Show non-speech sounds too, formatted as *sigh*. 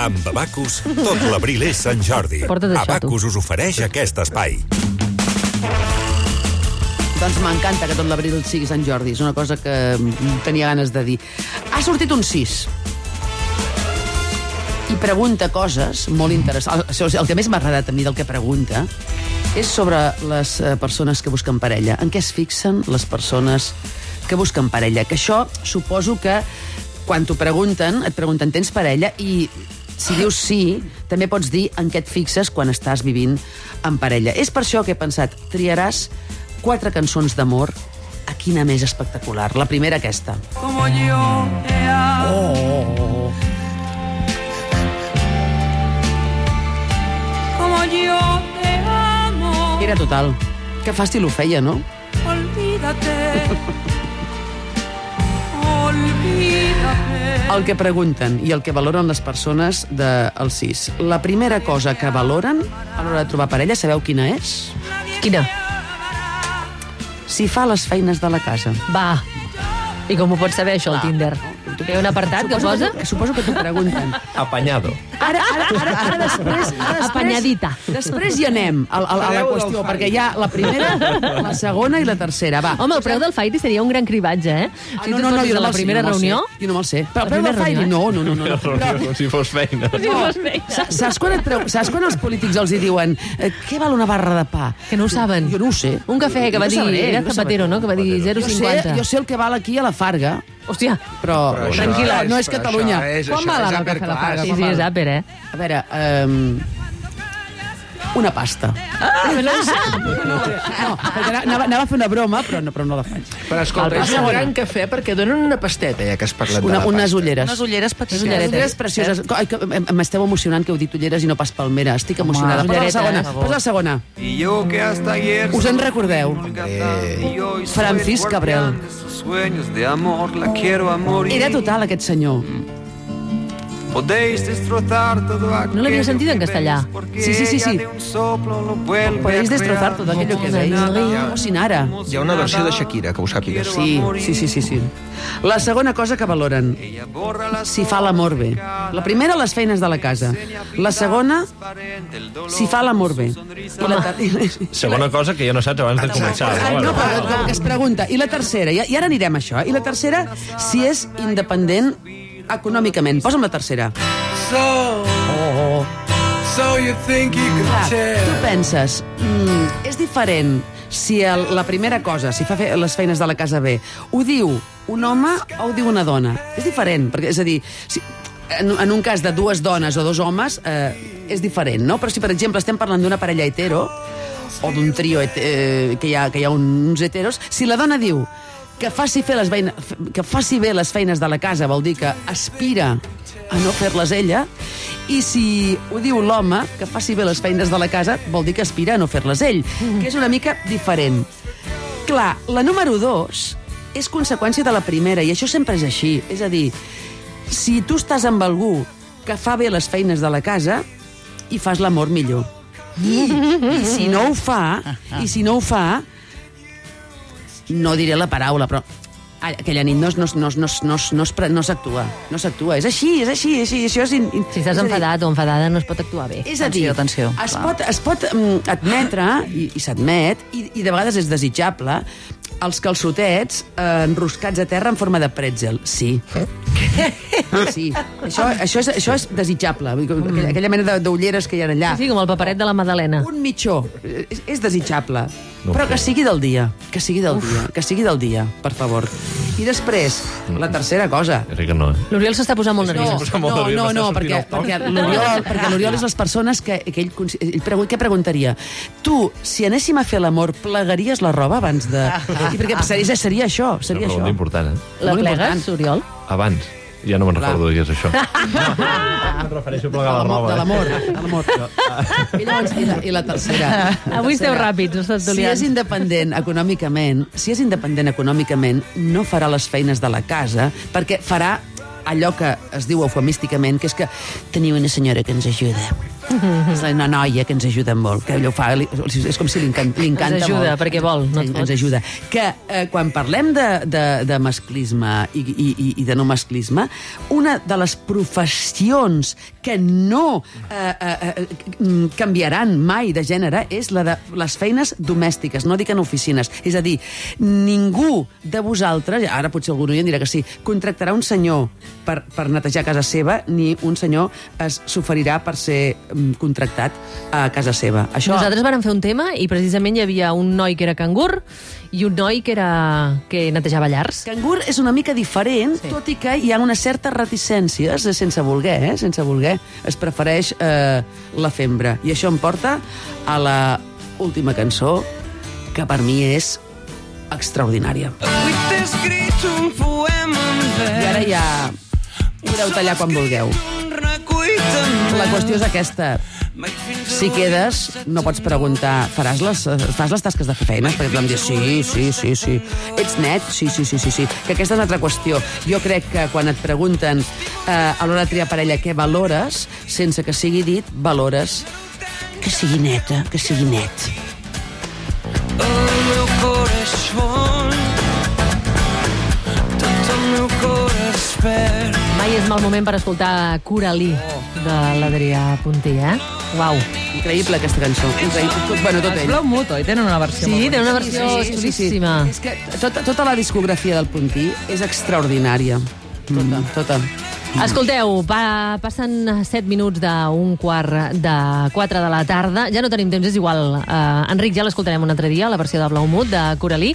Amb Abacus, tot l'abril és Sant Jordi. Abacus us ofereix aquest espai. Doncs m'encanta que tot l'abril sigui Sant Jordi. És una cosa que tenia ganes de dir. Ha sortit un 6 i pregunta coses molt interessants. El, el que més m'ha agradat a mi del que pregunta és sobre les eh, persones que busquen parella. En què es fixen les persones que busquen parella? Que això suposo que quan t'ho pregunten, et pregunten tens parella i si dius sí, també pots dir en què et fixes quan estàs vivint en parella. És per això que he pensat, triaràs quatre cançons d'amor a quina més espectacular. La primera aquesta. como yo te amo. Como yo te amo. Era total. Que fàcil ho feia, no? Olvídate. *laughs* Olvídate. El que pregunten i el que valoren les persones del CIS. La primera cosa que valoren a l'hora de trobar parella, sabeu quina és? Quina? Si fa les feines de la casa. Va. I com ho pots saber, això, al Tinder? Hi ha un apartat que Suposo posa? que, suposo que t'ho pregunten. Apanyado. Ara, ara, ara, ara després, *laughs* ara després... Apanyadita. Després hi anem a, a, a la qüestió, perquè hi ha la primera, la segona i la tercera. Va. Home, el preu del Fighty seria un gran cribatge, eh? Ah, Si la me'l sé, primera jo no me'l reunió... Sé. Jo no me'l sé. Però La el preu del primera Fairy, reunió, no, no, no. no, no. Reunió com si fos feina. No, sa- saps quan, et preu, saps quan els polítics els hi diuen eh, què val una barra de pa? Que no ho saben. Jo no ho sé. Un cafè que va no dir... Era no Zapatero, no? Que va dir Jo sé, 0,50. jo sé el que val aquí a la Farga, Hòstia, però, Però tranquil·la, és- no és Catalunya. això és- quan això val el cafè a la. Farga? Sí, sí, és àper, eh? A veure, um, una pasta. Ah, no. No, anava, anava a fer una broma, però no, però no la faig. Però escolta, és un gran cafè perquè donen una pasteta, ja que has parlat de Una, la unes pasta. ulleres. Unes ulleres petites. Unes ulleres precioses. Ai, que em- m'esteu emocionant que heu dit ulleres i no pas palmera. Estic emocionada. Posa la segona. Posa la segona. Y yo que hasta ayer Us en recordeu? Soy Francis el Cabrel. de de la. Era total, aquest senyor. Podéis destrozar todo aquello No l'havia sentit en que castellà. Sí, sí, sí, sí. lo Podéis destrozar tot aquello que veis. si nada, Como si nada. como si Hi ha una versió de Shakira, que ho sàpigues. Sí, sí, sí, sí, sí. La segona cosa que valoren, si fa l'amor bé. La primera, les feines de la casa. La segona, si fa l'amor bé. I la ter- *laughs* Segona cosa que ja no saps abans de començar. Ah, no, però que es pregunta. I la tercera, i, i ara anirem a això. I la tercera, si és independent econòmicament. Posa'm la tercera. So, so you think you Clar, can tell? tu penses, mm, és diferent si el, la primera cosa, si fa fe, les feines de la casa bé, ho diu un home o ho diu una dona? És diferent, perquè, és a dir, si, en, en un cas de dues dones o dos homes, eh, és diferent, no? Però si, per exemple, estem parlant d'una parella hetero, o d'un trio eh, que, hi ha, que hi ha uns heteros, si la dona diu que faci, fer les veine, que faci bé les feines de la casa, vol dir que aspira a no fer-les ella, i si ho diu l'home, que faci bé les feines de la casa, vol dir que aspira a no fer-les ell, que és una mica diferent. Clar, la número dos és conseqüència de la primera, i això sempre és així. És a dir, si tu estàs amb algú que fa bé les feines de la casa, i fas l'amor millor. I, I si no ho fa, i si no ho fa, no diré la paraula, però aquella nit no, no, no, no, no, no, pre- no s'actua. No s'actua. És així, és així, és així. Això és in, Si estàs és a dir, enfadat o enfadada no es pot actuar bé. és a dir, Atenció, atenció, es clar. pot, es pot mm, admetre, i, i s'admet, i, i de vegades és desitjable, els calçotets eh, enroscats a terra en forma de pretzel. Sí. *laughs* Sí. Això, això, és, això és desitjable. Vull dir, Aquella, aquella mena de- d'ulleres que hi ha allà. Sí, com el paperet de la Madalena. Un mitjó. És, és desitjable. Però que sigui del dia. Que sigui del dia. Que sigui del dia, per favor. I després, la tercera cosa. Jo crec que no, eh? L'Oriol s'està posant molt No, nerviós. no, no, no, sortint perquè, perquè l'Oriol perquè l'Oriol és les persones que, que ell, ell pregu què preguntaria? Tu, si anéssim a fer l'amor, plegaries la roba abans de... *laughs* I perquè seria, seria això, Una seria pregunta això. important, eh? La plegues, important. Oriol? Abans. Ja no me'n recordo de què és això. No, *laughs* em refereixo a plegar la roba. De eh? l'amor, de l'amor. *laughs* I llavors, i la, i la tercera. *laughs* Avui esteu ràpids, us estàs Si és independent econòmicament, si és independent econòmicament, no farà les feines de la casa, perquè farà allò que es diu eufemísticament, que és que teniu una senyora que ens ajuda. *laughs* és una noia que ens ajuda molt, que ho fa, li, és com si li, encan, li encanta Ens ajuda, molt. perquè vol, no ens, ens ajuda. Que eh, quan parlem de, de, de masclisme i, i, i- i de no masclisme, una de les professions que no eh, eh, eh, mm, canviaran mai de gènere és la de les feines domèstiques, no dic en oficines. És a dir, ningú de vosaltres, ara potser algú em dirà que sí, contractarà un senyor per, per netejar casa seva, ni un senyor es s'oferirà per ser contractat a casa seva. Això... Nosaltres vàrem fer un tema i precisament hi havia un noi que era cangur i un noi que, era... que netejava llars. Cangur és una mica diferent, sí. tot i que hi ha unes certes reticències, eh, sense voler, eh, sense voler. Es prefereix eh, la fembra. I això em porta a la última cançó, que per mi és extraordinària. Avui t'he escrit un poema en I ara ja podeu tallar quan vulgueu. La qüestió és aquesta. Si quedes, no pots preguntar, faràs les, fas les tasques de fer feines? Perquè tothom diu, sí, sí, sí, sí. Ets net? Sí, sí, sí, sí, sí. Que aquesta és una altra qüestió. Jo crec que quan et pregunten eh, a l'hora de triar parella què valores, sense que sigui dit, valores que sigui neta, que sigui net. El meu Tot el meu cor perd Mai és mal moment per escoltar Coralí de l'Adrià Punter, eh? Uau. Increïble, aquesta cançó. Increïble. Bueno, tot ell. Blau Muto, i tenen una versió Sí, molt té una versió xulíssima. És que tota, tota la discografia del Puntí és extraordinària. Tota, tota. Escolteu, pa, passen 7 minuts d'un quart de 4 de la tarda. Ja no tenim temps, és igual. Uh, Enric, ja l'escoltarem un altre dia, la versió de Blaumut, de Coralí.